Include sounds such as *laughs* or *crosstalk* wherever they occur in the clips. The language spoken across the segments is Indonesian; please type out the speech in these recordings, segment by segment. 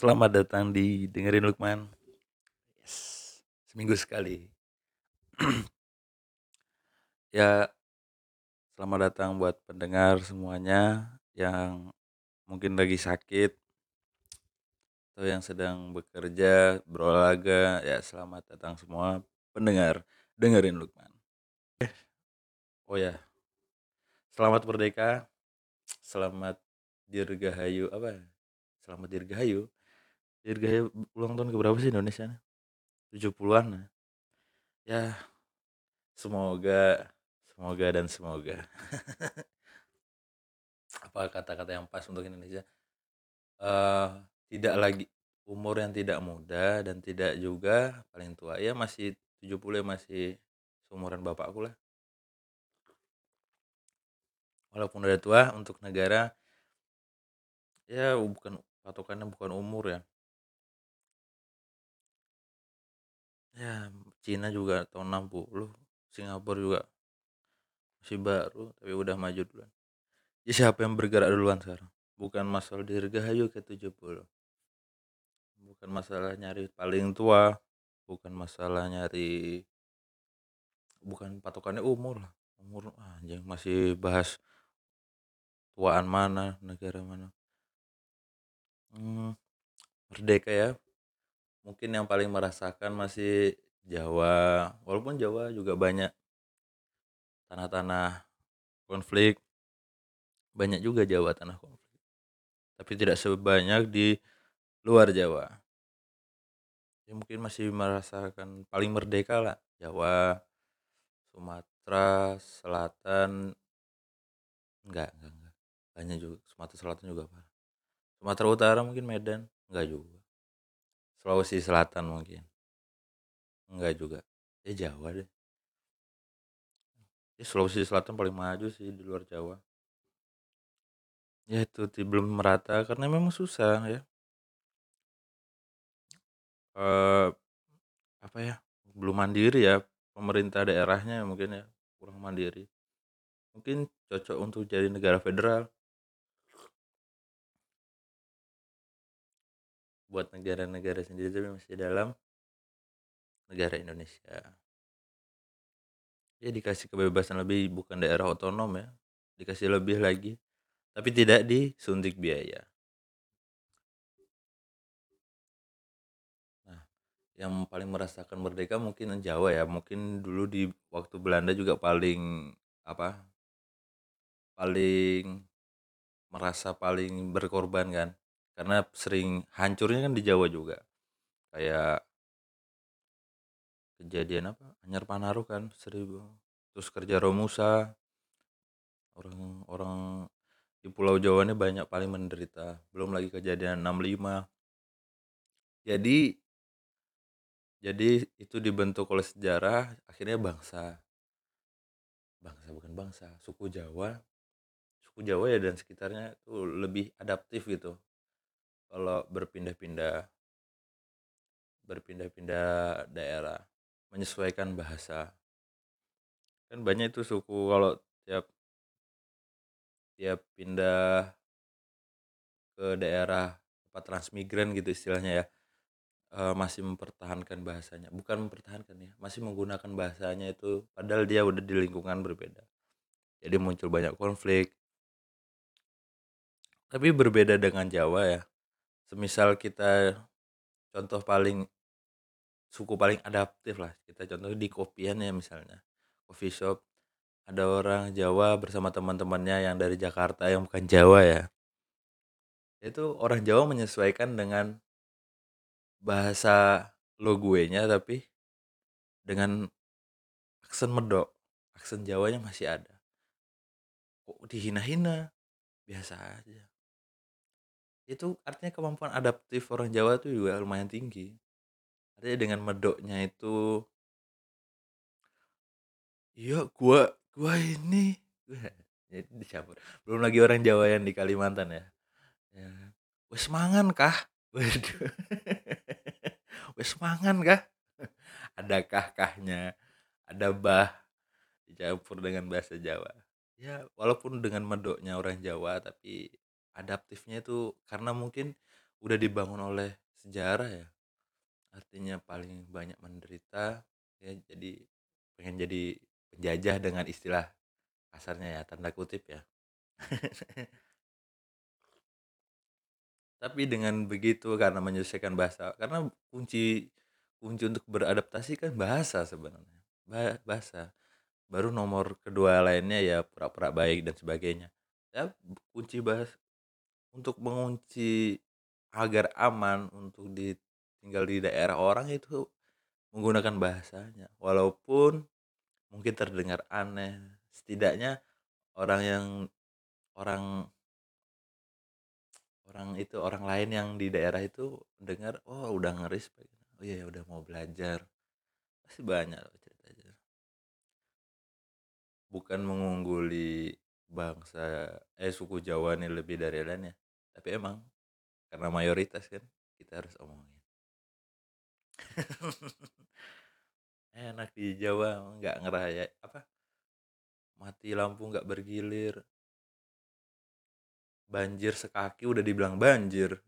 Selamat datang di Dengerin Lukman. Yes, seminggu sekali. *clears throat* ya, selamat datang buat pendengar semuanya yang mungkin lagi sakit atau yang sedang bekerja, berolahraga. Ya, selamat datang semua pendengar Dengerin Lukman. Oh ya, selamat merdeka, selamat dirgahayu apa? Selamat dirgahayu. Dirgahayu ulang tahun keberapa sih Indonesia? 70-an. Ya, semoga semoga dan semoga. *laughs* apa kata-kata yang pas untuk Indonesia? Eh, tidak lagi umur yang tidak muda dan tidak juga paling tua. Ya masih 70 ya masih seumuran bapakku lah. Walaupun udah tua untuk negara ya bukan patokannya bukan umur ya. Ya, Cina juga tahun 60, Singapura juga masih baru tapi udah maju duluan. Ya siapa yang bergerak duluan sekarang? Bukan masalah dirgahayu ke 70. Bukan masalah nyari paling tua, bukan masalah nyari bukan patokannya umur lah. Umur anjing masih bahas tuaan mana, negara mana. Hmm, merdeka ya. Mungkin yang paling merasakan masih Jawa. Walaupun Jawa juga banyak tanah-tanah konflik. Banyak juga Jawa tanah konflik. Tapi tidak sebanyak di luar Jawa. Ya mungkin masih merasakan paling merdeka lah Jawa, Sumatera Selatan enggak, enggak, enggak. Banyak juga Sumatera Selatan juga apa? Sumatera Utara mungkin Medan, enggak juga. Sulawesi Selatan mungkin. Enggak juga. Ya Jawa deh. Ya Sulawesi Selatan paling maju sih di luar Jawa. Ya itu belum merata karena memang susah ya. Eh apa ya? Belum mandiri ya pemerintah daerahnya mungkin ya kurang mandiri. Mungkin cocok untuk jadi negara federal. Buat negara-negara sendiri tapi masih dalam negara Indonesia. Ya dikasih kebebasan lebih bukan daerah otonom ya. Dikasih lebih lagi. Tapi tidak disuntik biaya. Nah, yang paling merasakan merdeka mungkin Jawa ya. Mungkin dulu di waktu Belanda juga paling apa? Paling merasa paling berkorban kan. Karena sering hancurnya kan di Jawa juga. Kayak kejadian apa? Anyar Panaruh kan seribu. Terus kerja Romusa. Orang-orang di Pulau Jawa ini banyak paling menderita. Belum lagi kejadian 65. Jadi jadi itu dibentuk oleh sejarah akhirnya bangsa bangsa bukan bangsa suku Jawa suku Jawa ya dan sekitarnya itu lebih adaptif gitu kalau berpindah-pindah berpindah-pindah daerah menyesuaikan bahasa. Kan banyak itu suku kalau tiap tiap pindah ke daerah apa transmigran gitu istilahnya ya e, masih mempertahankan bahasanya. Bukan mempertahankan ya masih menggunakan bahasanya itu padahal dia udah di lingkungan berbeda. Jadi muncul banyak konflik. Tapi berbeda dengan Jawa ya semisal kita contoh paling suku paling adaptif lah kita contoh di kopian ya misalnya. Coffee shop ada orang Jawa bersama teman-temannya yang dari Jakarta yang bukan Jawa ya. Itu orang Jawa menyesuaikan dengan bahasa lo gue nya tapi dengan aksen medok aksen Jawanya masih ada. Kok dihina-hina? Biasa aja itu artinya kemampuan adaptif orang Jawa tuh juga lumayan tinggi. Artinya dengan medoknya itu iya gua gua ini jadi *laughs* dicampur. Belum lagi orang Jawa yang di Kalimantan ya, ya. wes mangan kah? *laughs* Waduh. Wes mangan kah? *laughs* Ada kah-kahnya ada bah. Dicampur dengan bahasa Jawa. Ya walaupun dengan medoknya orang Jawa tapi adaptifnya itu karena mungkin udah dibangun oleh sejarah ya. Artinya paling banyak menderita ya jadi pengen jadi penjajah dengan istilah kasarnya ya tanda kutip ya. Tapi dengan begitu karena menyelesaikan bahasa karena kunci kunci untuk beradaptasi kan bahasa sebenarnya. Bahasa. Baru nomor kedua lainnya ya pura-pura baik dan sebagainya. Ya kunci bahas untuk mengunci agar aman untuk di tinggal di daerah orang itu menggunakan bahasanya. Walaupun mungkin terdengar aneh setidaknya orang yang orang orang itu orang lain yang di daerah itu dengar oh udah ngeris oh iya udah mau belajar. Pasti banyak ceritanya. Bukan mengungguli bangsa eh suku Jawa nih lebih dari lainnya tapi emang karena mayoritas kan kita harus omongin. *laughs* Enak di Jawa nggak ngeraya apa mati lampu nggak bergilir. Banjir sekaki udah dibilang banjir.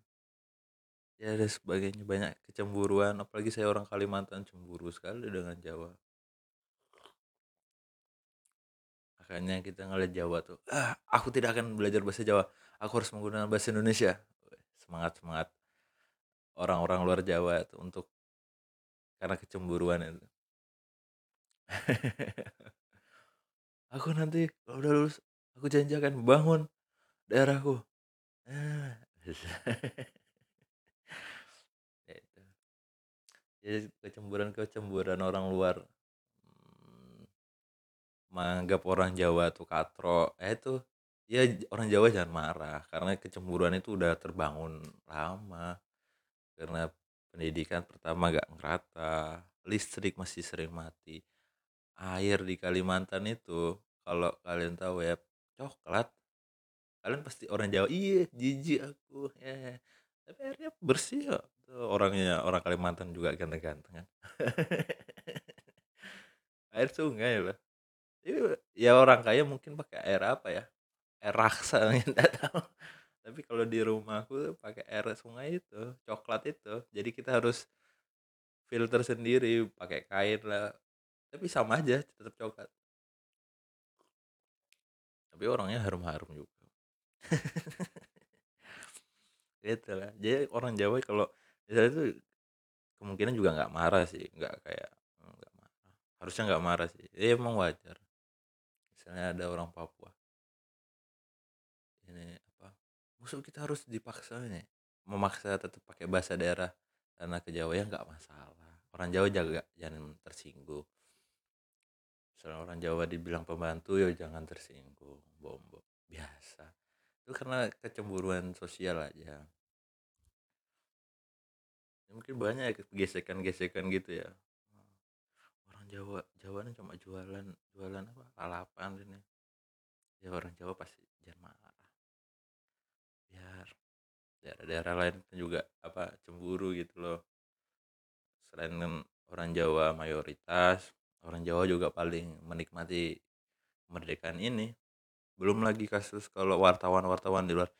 Ya ada sebagainya banyak kecemburuan apalagi saya orang Kalimantan cemburu sekali dengan Jawa makanya kita ngeliat Jawa tuh ah aku tidak akan belajar bahasa Jawa. Aku harus menggunakan bahasa Indonesia. Semangat semangat. Orang-orang luar Jawa itu untuk karena kecemburuan itu. *laughs* Aku nanti kalau udah lulus aku janji akan bangun daerahku. Ah. *laughs* itu jadi kecemburuan kecemburuan orang luar menganggap orang Jawa tuh katro eh itu ya orang Jawa jangan marah karena kecemburuan itu udah terbangun lama. Karena pendidikan pertama gak ngerata listrik masih sering mati. Air di Kalimantan itu kalau kalian tahu ya coklat. Kalian pasti orang Jawa iya jijik aku ya. Tapi airnya bersih kok. Orangnya orang Kalimantan juga ganteng-ganteng kan. *laughs* Air sungai loh ya orang kaya mungkin pakai air apa ya air raksa *laughs* nggak tahu. Tapi kalau di rumahku pakai air sungai itu coklat itu jadi kita harus filter sendiri pakai kain lah. Tapi sama aja tetap coklat. Tapi orangnya harum-harum juga. *laughs* Gitu lah. Jadi orang Jawa kalau misalnya itu kemungkinan juga nggak marah sih nggak kayak nggak marah. Harusnya nggak marah sih. Ya emang wajar misalnya ada orang Papua. Ini apa musuh kita harus dipaksa nih memaksa tetap pakai bahasa daerah karena ke Jawa ya nggak masalah. Orang Jawa jaga jangan tersinggung. Misalnya orang Jawa dibilang pembantu ya jangan tersinggung bombo biasa. Itu karena kecemburuan sosial aja. Ya, mungkin banyak ya gesekan-gesekan gitu ya Jawa Jawa kan cuma jualan jualan apa? Lalapan ini. Ya orang Jawa pasti jangan marah biar daerah-daerah lain juga apa cemburu gitu loh. Selain orang Jawa mayoritas orang Jawa juga paling menikmati kemerdekaan ini. Belum lagi kasus kalau wartawan-wartawan di luar.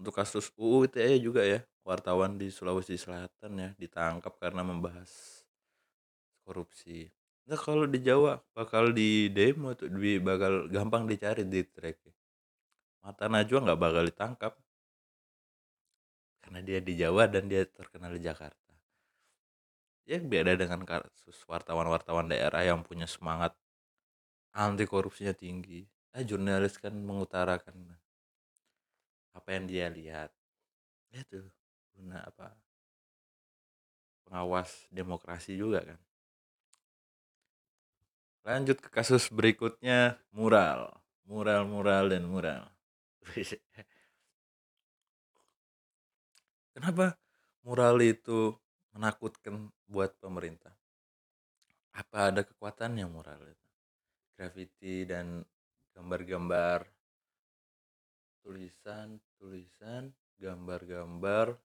Untuk kasus UU ITE juga ya wartawan di Sulawesi Selatan ya ditangkap karena membahas korupsi. Nah kalau di Jawa bakal di demo tuh di bakal gampang dicari di track. Mata Najwa nggak bakal ditangkap. Karena dia di Jawa dan dia terkenal di Jakarta. Ya beda dengan kasus wartawan-wartawan daerah yang punya semangat anti korupsinya tinggi. Eh jurnalis kan mengutarakan apa yang dia lihat. Itu guna apa? Pengawas demokrasi juga kan lanjut ke kasus berikutnya mural. Mural mural dan mural. *laughs* Kenapa mural itu menakutkan buat pemerintah? Apa ada kekuatannya moral itu? Graffiti dan gambar-gambar tulisan tulisan gambar-gambar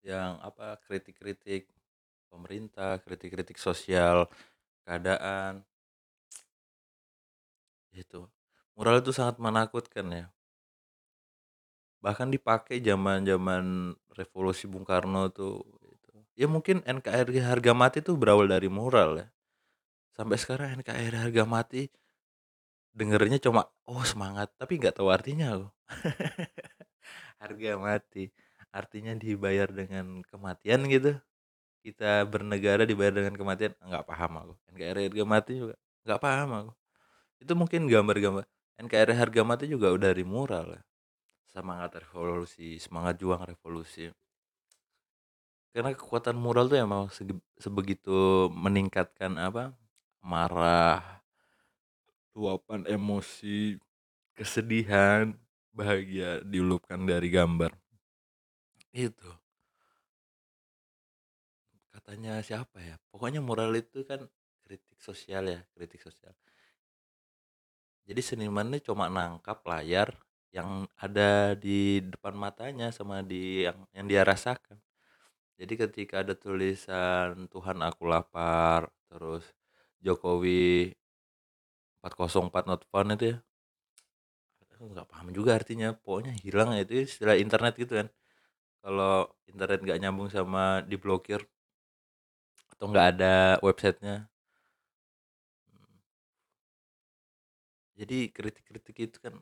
yang apa kritik-kritik pemerintah kritik-kritik sosial keadaan itu moral itu sangat menakutkan ya. Bahkan dipakai zaman-zaman revolusi Bung Karno tuh gitu. ya mungkin NKRI harga mati tuh berawal dari mural ya. Sampai sekarang NKRI harga mati dengernya cuma oh semangat tapi nggak tahu artinya loh. *laughs* Harga mati. Artinya dibayar dengan kematian gitu. Kita bernegara dibayar dengan kematian nggak paham aku. NKRI harga mati juga nggak paham aku itu mungkin gambar-gambar NKRI harga mati juga udah dari mural ya. Semangat revolusi semangat juang revolusi. Karena kekuatan mural tuh emang sebegitu meningkatkan apa marah luapan emosi kesedihan bahagia diulupkan dari gambar. Itu. Katanya siapa ya? Pokoknya mural itu kan kritik sosial ya kritik sosial jadi senimannya cuma nangkap layar yang ada di depan matanya sama di yang yang dia rasakan. Jadi ketika ada tulisan Tuhan aku lapar terus Jokowi 404 not found itu ya aku nggak paham juga artinya pokoknya hilang ya itu istilah internet gitu kan. Kalau internet nggak nyambung sama diblokir atau nggak ada websitenya jadi kritik-kritik itu kan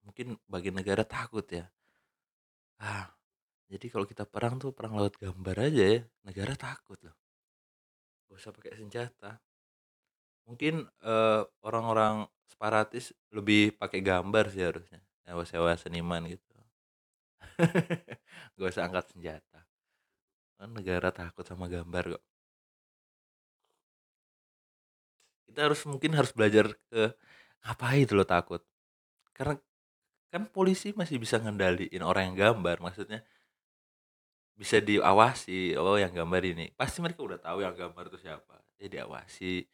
mungkin bagi negara takut ya. Ah jadi kalau kita perang tuh perang lewat gambar aja ya negara takut loh. Gak usah pakai senjata. Mungkin eh, orang-orang separatis lebih pakai gambar sih harusnya sewa-sewa seniman gitu. *laughs* Gak usah angkat senjata. Kan negara takut sama gambar kok. Kita harus mungkin harus belajar ke ngapain itu lo takut? Karena kan polisi masih bisa ngendaliin orang yang gambar maksudnya bisa diawasi oh yang gambar ini. Pasti mereka udah tahu yang gambar itu siapa jadi diawasi.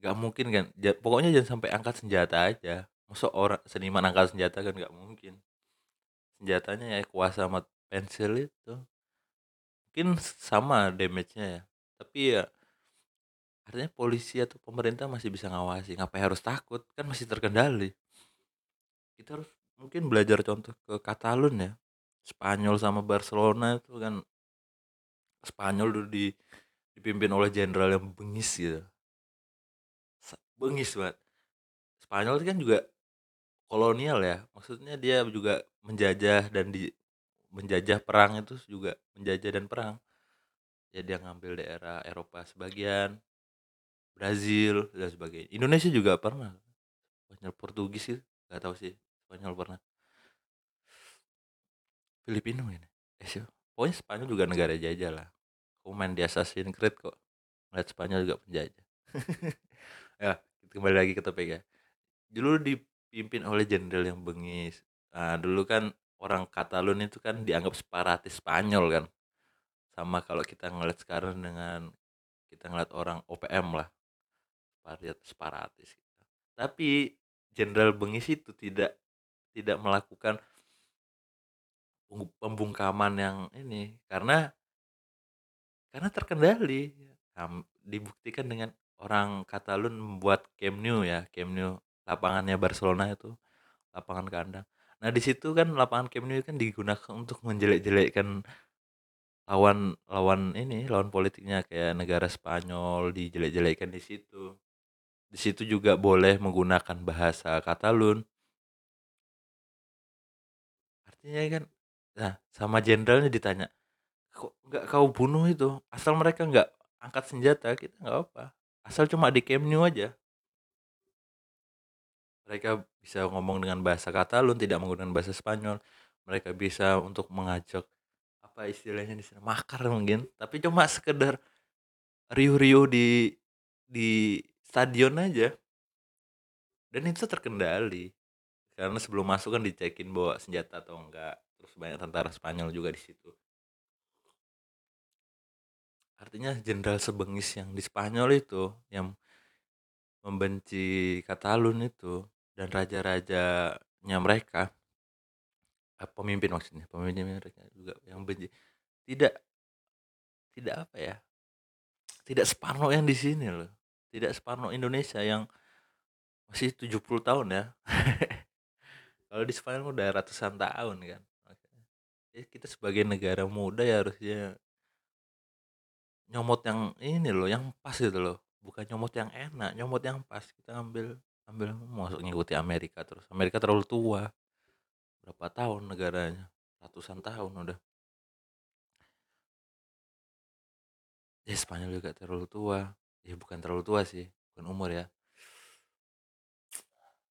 Nggak mungkin kan pokoknya jangan sampai angkat senjata aja. Masuk orang seniman angkat senjata kan nggak mungkin. Senjatanya ya kuasa sama pensil itu. Mungkin sama damage-nya ya. Tapi ya artinya polisi atau pemerintah masih bisa ngawasi ngapain harus takut? Kan masih terkendali. Kita harus mungkin belajar contoh ke Katalun ya. Spanyol sama Barcelona itu kan Spanyol dulu di, dipimpin oleh jenderal yang bengis gitu. Bengis banget. Spanyol itu kan juga kolonial ya. Maksudnya dia juga menjajah dan di menjajah perang itu juga menjajah dan perang. Ya dia ngambil daerah Eropa sebagian Brazil dan sebagainya. Indonesia juga pernah. Spanyol Portugis sih nggak tahu sih Spanyol pernah. Filipino ini eh sih pokoknya Spanyol juga negara jajah lah. Aku main di Assassin's Creed kok. Ngeliat Spanyol juga penjajah. *laughs* Ya kembali lagi ke topik ya. Dulu dipimpin oleh jenderal yang bengis. Nah dulu kan orang Katalun itu kan dianggap separatis Spanyol kan. Sama kalau kita ngeliat sekarang dengan kita ngeliat orang OPM lah separatis gitu. tapi jenderal bengis itu tidak tidak melakukan pembungkaman yang ini karena karena terkendali. Dibuktikan dengan orang Katalun membuat Camp Nou ya Camp Nou lapangannya Barcelona itu lapangan kandang. Nah di situ kan lapangan Camp Nou kan digunakan untuk menjelek-jelekkan lawan lawan ini lawan politiknya kayak negara Spanyol dijelek-jelekan di situ di situ juga boleh menggunakan bahasa Katalun. Artinya kan nah sama jenderalnya ditanya kok nggak kau bunuh itu? Asal mereka nggak angkat senjata kita nggak apa asal cuma di Camp Nou aja. Mereka bisa ngomong dengan bahasa Katalun tidak menggunakan bahasa Spanyol. Mereka bisa untuk mengajak apa istilahnya di sana makar mungkin. Tapi cuma sekedar riuh-riuh di di stadion aja. Dan itu terkendali. Karena sebelum masuk kan dicekin bawa senjata atau enggak. Terus banyak tentara Spanyol juga di situ. Artinya jenderal sebengis yang di Spanyol itu yang membenci Katalun itu dan raja-rajanya mereka eh, pemimpin maksudnya pemimpin mereka juga yang benci. Tidak tidak apa ya tidak separuh yang di sini loh tidak separuh Indonesia yang masih 70 tahun ya. *laughs* Kalau di Spanyol udah ratusan tahun kan. Makanya ya kita sebagai negara muda ya harusnya nyomot yang ini loh yang pas gitu loh. Bukan nyomot yang enak nyomot yang pas. Kita ambil ambil masuk ngikuti Amerika terus. Amerika terlalu tua. Berapa tahun negaranya? Ratusan tahun udah. Ya Spanyol juga terlalu tua ya bukan terlalu tua sih bukan umur ya.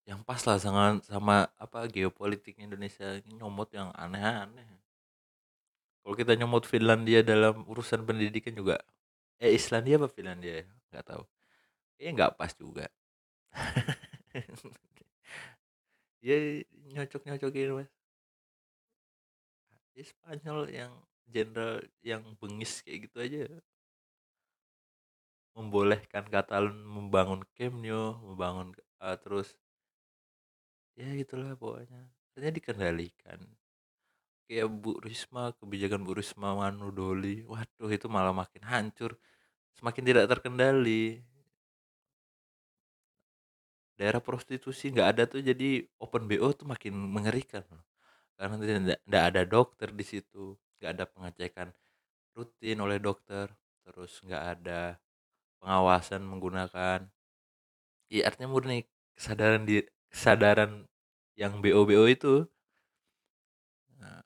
Yang pas lah sama sama apa geopolitik Indonesia nyomot yang aneh-aneh. Kalau kita nyomot Finlandia dalam urusan pendidikan juga eh Islandia apa Finlandia ya? Nggak tahu. Eh nggak pas juga. *laughs* Ya nyocok nyocokin mas. Ya Spanyol yang jenderal yang bengis kayak gitu aja membolehkan Catalan membangun Camp membangun uh, terus ya gitulah pokoknya. Ternyata dikendalikan. Kayak Bu Risma kebijakan Bu Risma Manu Doli waduh itu malah makin hancur. Semakin tidak terkendali. Daerah prostitusi nggak ada tuh jadi open BO tuh makin mengerikan karena tidak ada dokter di situ nggak ada pengecekan rutin oleh dokter terus nggak ada pengawasan menggunakan ya artinya murni kesadaran di kesadaran yang BO BO itu. Nah,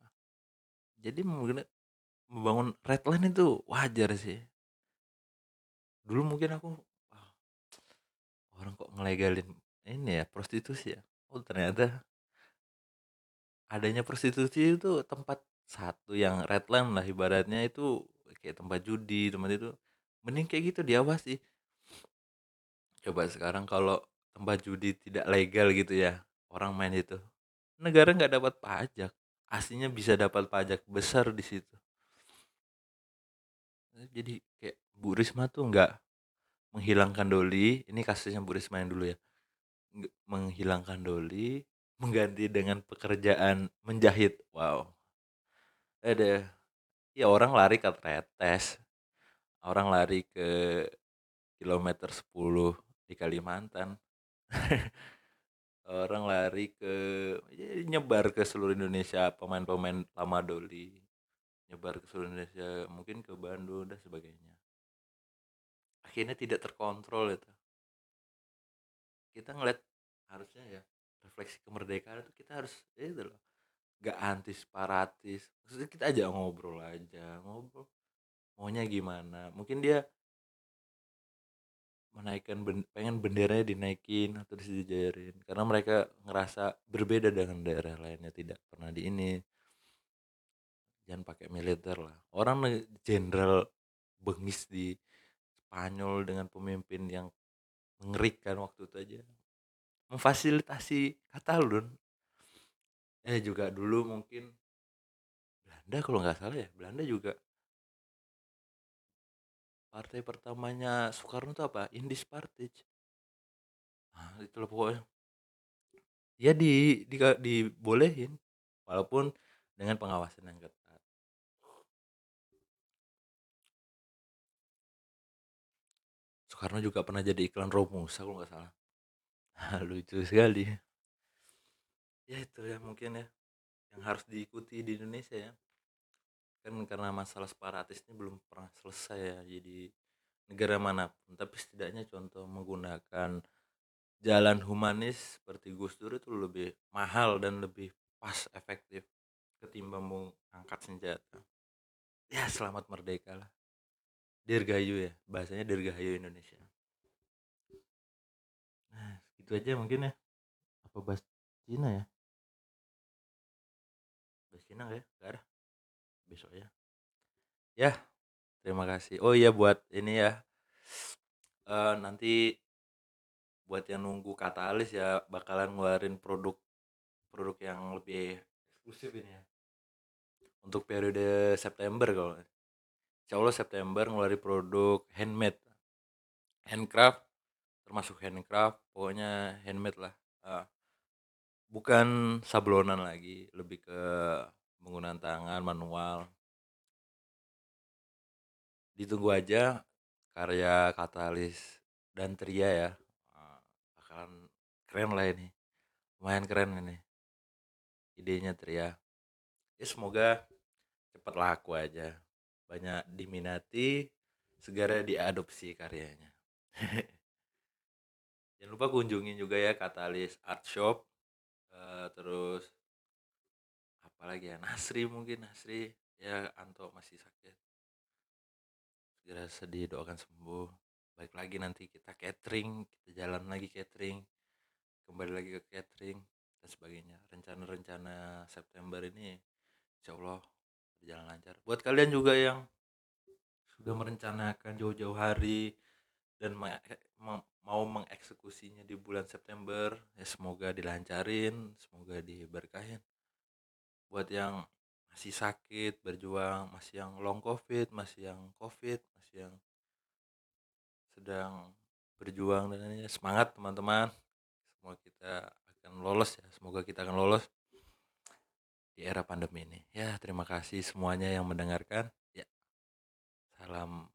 jadi membangun redline itu wajar sih. Dulu mungkin aku oh, orang kok ngelegalin ini ya prostitusi ya? Oh ternyata adanya prostitusi itu tempat satu yang redline lah ibaratnya itu kayak tempat judi tempat itu mending kayak gitu diawasi coba sekarang kalau tempat judi tidak legal gitu ya orang main itu negara nggak dapat pajak. Aslinya bisa dapat pajak besar di situ. Jadi kayak Bu Risma tuh nggak menghilangkan Doli ini kasusnya Bu Risma yang dulu ya menghilangkan Doli mengganti dengan pekerjaan menjahit. Wow. Ada ya orang lari ke Tretes orang lari ke kilometer 10 di Kalimantan. *laughs* Orang lari ke ya, nyebar ke seluruh Indonesia pemain-pemain lama Doli nyebar ke seluruh Indonesia mungkin ke Bandung dan sebagainya. Akhirnya tidak terkontrol itu. Kita ngeliat harusnya ya refleksi kemerdekaan itu kita harus ya itu loh gak anti separatis. Maksudnya kita aja ngobrol aja ngobrol maunya gimana. Mungkin dia menaikkan ben, pengen benderanya dinaikin atau disejajarin karena mereka ngerasa berbeda dengan daerah lainnya tidak pernah di ini. Jangan pakai militer lah. Orang jenderal bengis di Spanyol dengan pemimpin yang mengerikan waktu itu aja memfasilitasi Katalun eh juga dulu mungkin Belanda kalau nggak salah ya Belanda juga partai pertamanya Soekarno itu apa? Indis Partij nah, itu loh pokoknya. Ya di, di dibolehin walaupun dengan pengawasan yang ketat. Soekarno juga pernah jadi iklan Romusa kalau nggak salah. Lucu sekali. Ya itu ya mungkin ya yang harus diikuti di Indonesia ya kan karena masalah separatis ini belum pernah selesai ya jadi negara mana pun. Tapi setidaknya contoh menggunakan jalan humanis seperti Gus Dur itu lebih mahal dan lebih pas efektif ketimbang mau angkat senjata. Ya selamat merdeka lah. Dirgayu ya bahasanya dirgayu Indonesia. Nah itu aja mungkin ya. Apa bahas Cina ya? Bahas Cina gak ya? Gak ada besok ya. Ya terima kasih. Oh iya buat ini ya. Uh, nanti buat yang nunggu katalis ya bakalan ngeluarin produk produk yang lebih eksklusif ini ya. Untuk periode September kalau Insya Allah September ngeluarin produk handmade. Handcraft termasuk handcraft pokoknya handmade lah. Uh, bukan sablonan lagi lebih ke menggunakan tangan manual. Ditunggu aja karya Katalis dan Tria ya. Bakalan keren lah ini. Lumayan keren ini. Idenya Tria. Ya semoga cepat laku aja. Banyak diminati segera diadopsi karyanya. *laughs* Jangan lupa kunjungin juga ya Katalis Art Shop. Uh, terus apalagi ya Nasri mungkin Nasri. Ya Anto masih sakit. Segera sedih doakan sembuh. Baik lagi nanti kita catering kita jalan lagi catering. Kembali lagi ke catering dan sebagainya. Rencana-rencana September ini Insya Allah berjalan lancar. Buat kalian juga yang sudah merencanakan jauh-jauh hari dan mau mengeksekusinya di bulan September ya semoga dilancarin semoga diberkahin buat yang masih sakit berjuang masih yang long covid masih yang covid masih yang sedang berjuang dan ini semangat teman-teman. Semua kita akan lolos ya semoga kita akan lolos di era pandemi ini. Ya terima kasih semuanya yang mendengarkan. Ya salam